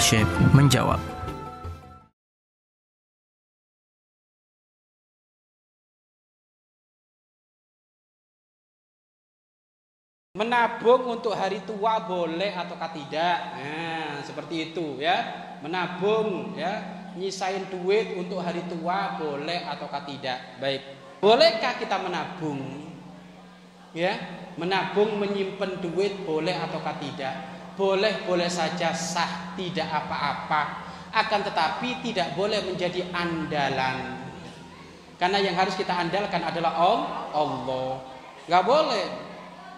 Syekh menjawab. Menabung untuk hari tua boleh ataukah tidak? Nah, seperti itu ya. Menabung ya, nyisain duit untuk hari tua boleh ataukah tidak? Baik. Bolehkah kita menabung? Ya, menabung menyimpan duit boleh ataukah tidak? Boleh, boleh saja sah, tidak apa-apa. Akan tetapi tidak boleh menjadi andalan. Karena yang harus kita andalkan adalah Allah. Gak boleh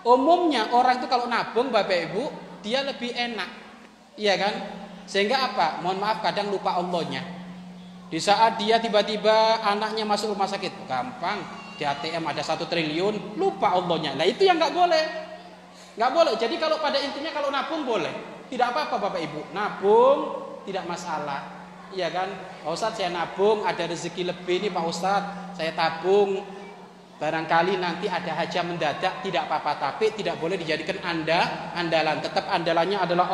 Umumnya orang itu kalau nabung Bapak Ibu, dia lebih enak. Iya kan? Sehingga apa? Mohon maaf kadang lupa Allahnya. Di saat dia tiba-tiba anaknya masuk rumah sakit, gampang. Di ATM ada satu triliun, lupa Allahnya. Nah itu yang nggak boleh. Nggak boleh. Jadi kalau pada intinya kalau nabung boleh. Tidak apa-apa Bapak Ibu. Nabung tidak masalah. Iya kan? Pak Ustadz saya nabung, ada rezeki lebih nih Pak Ustadz. Saya tabung, Barangkali nanti ada hajah mendadak tidak apa-apa tapi tidak boleh dijadikan anda andalan. Tetap andalannya adalah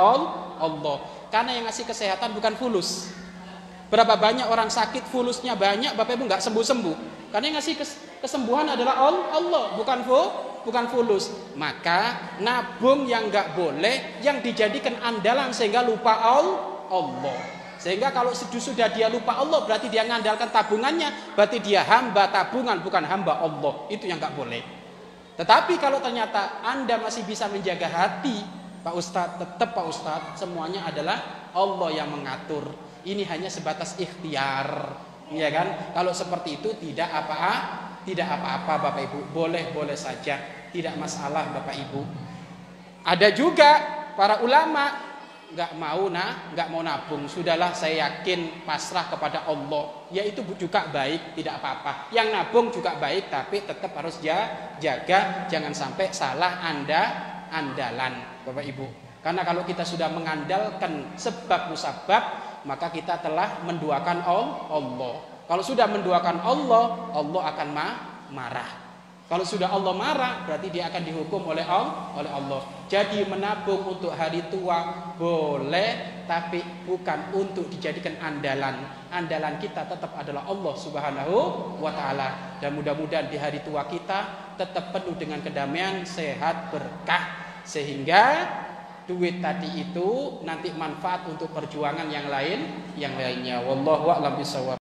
Allah. Karena yang ngasih kesehatan bukan fulus. Berapa banyak orang sakit fulusnya banyak, Bapak Ibu nggak sembuh-sembuh. Karena yang ngasih kesembuhan adalah Allah, bukan bukan fulus. Maka nabung yang nggak boleh, yang dijadikan andalan sehingga lupa Allah. Sehingga kalau sudah dia lupa Allah berarti dia mengandalkan tabungannya, berarti dia hamba tabungan bukan hamba Allah. Itu yang nggak boleh. Tetapi kalau ternyata Anda masih bisa menjaga hati, Pak Ustadz, tetap Pak Ustadz, semuanya adalah Allah yang mengatur. Ini hanya sebatas ikhtiar. Ya kan? Kalau seperti itu tidak apa-apa, tidak apa-apa Bapak Ibu. Boleh-boleh saja, tidak masalah Bapak Ibu. Ada juga para ulama nggak mau nah nggak mau nabung. Sudahlah saya yakin pasrah kepada Allah. Ya itu juga baik tidak apa-apa. Yang nabung juga baik tapi tetap harus jaga. Jangan sampai salah anda andalan bapak ibu. Karena kalau kita sudah mengandalkan sebab musabab maka kita telah menduakan Allah kalau sudah menduakan Allah Allah akan marah kalau sudah Allah marah, berarti dia akan dihukum oleh Allah. Oleh Allah. Jadi menabung untuk hari tua boleh, tapi bukan untuk dijadikan andalan. Andalan kita tetap adalah Allah Subhanahu wa taala. Dan mudah-mudahan di hari tua kita tetap penuh dengan kedamaian, sehat, berkah sehingga duit tadi itu nanti manfaat untuk perjuangan yang lain, yang lainnya. Wallahu a'lam bishawab.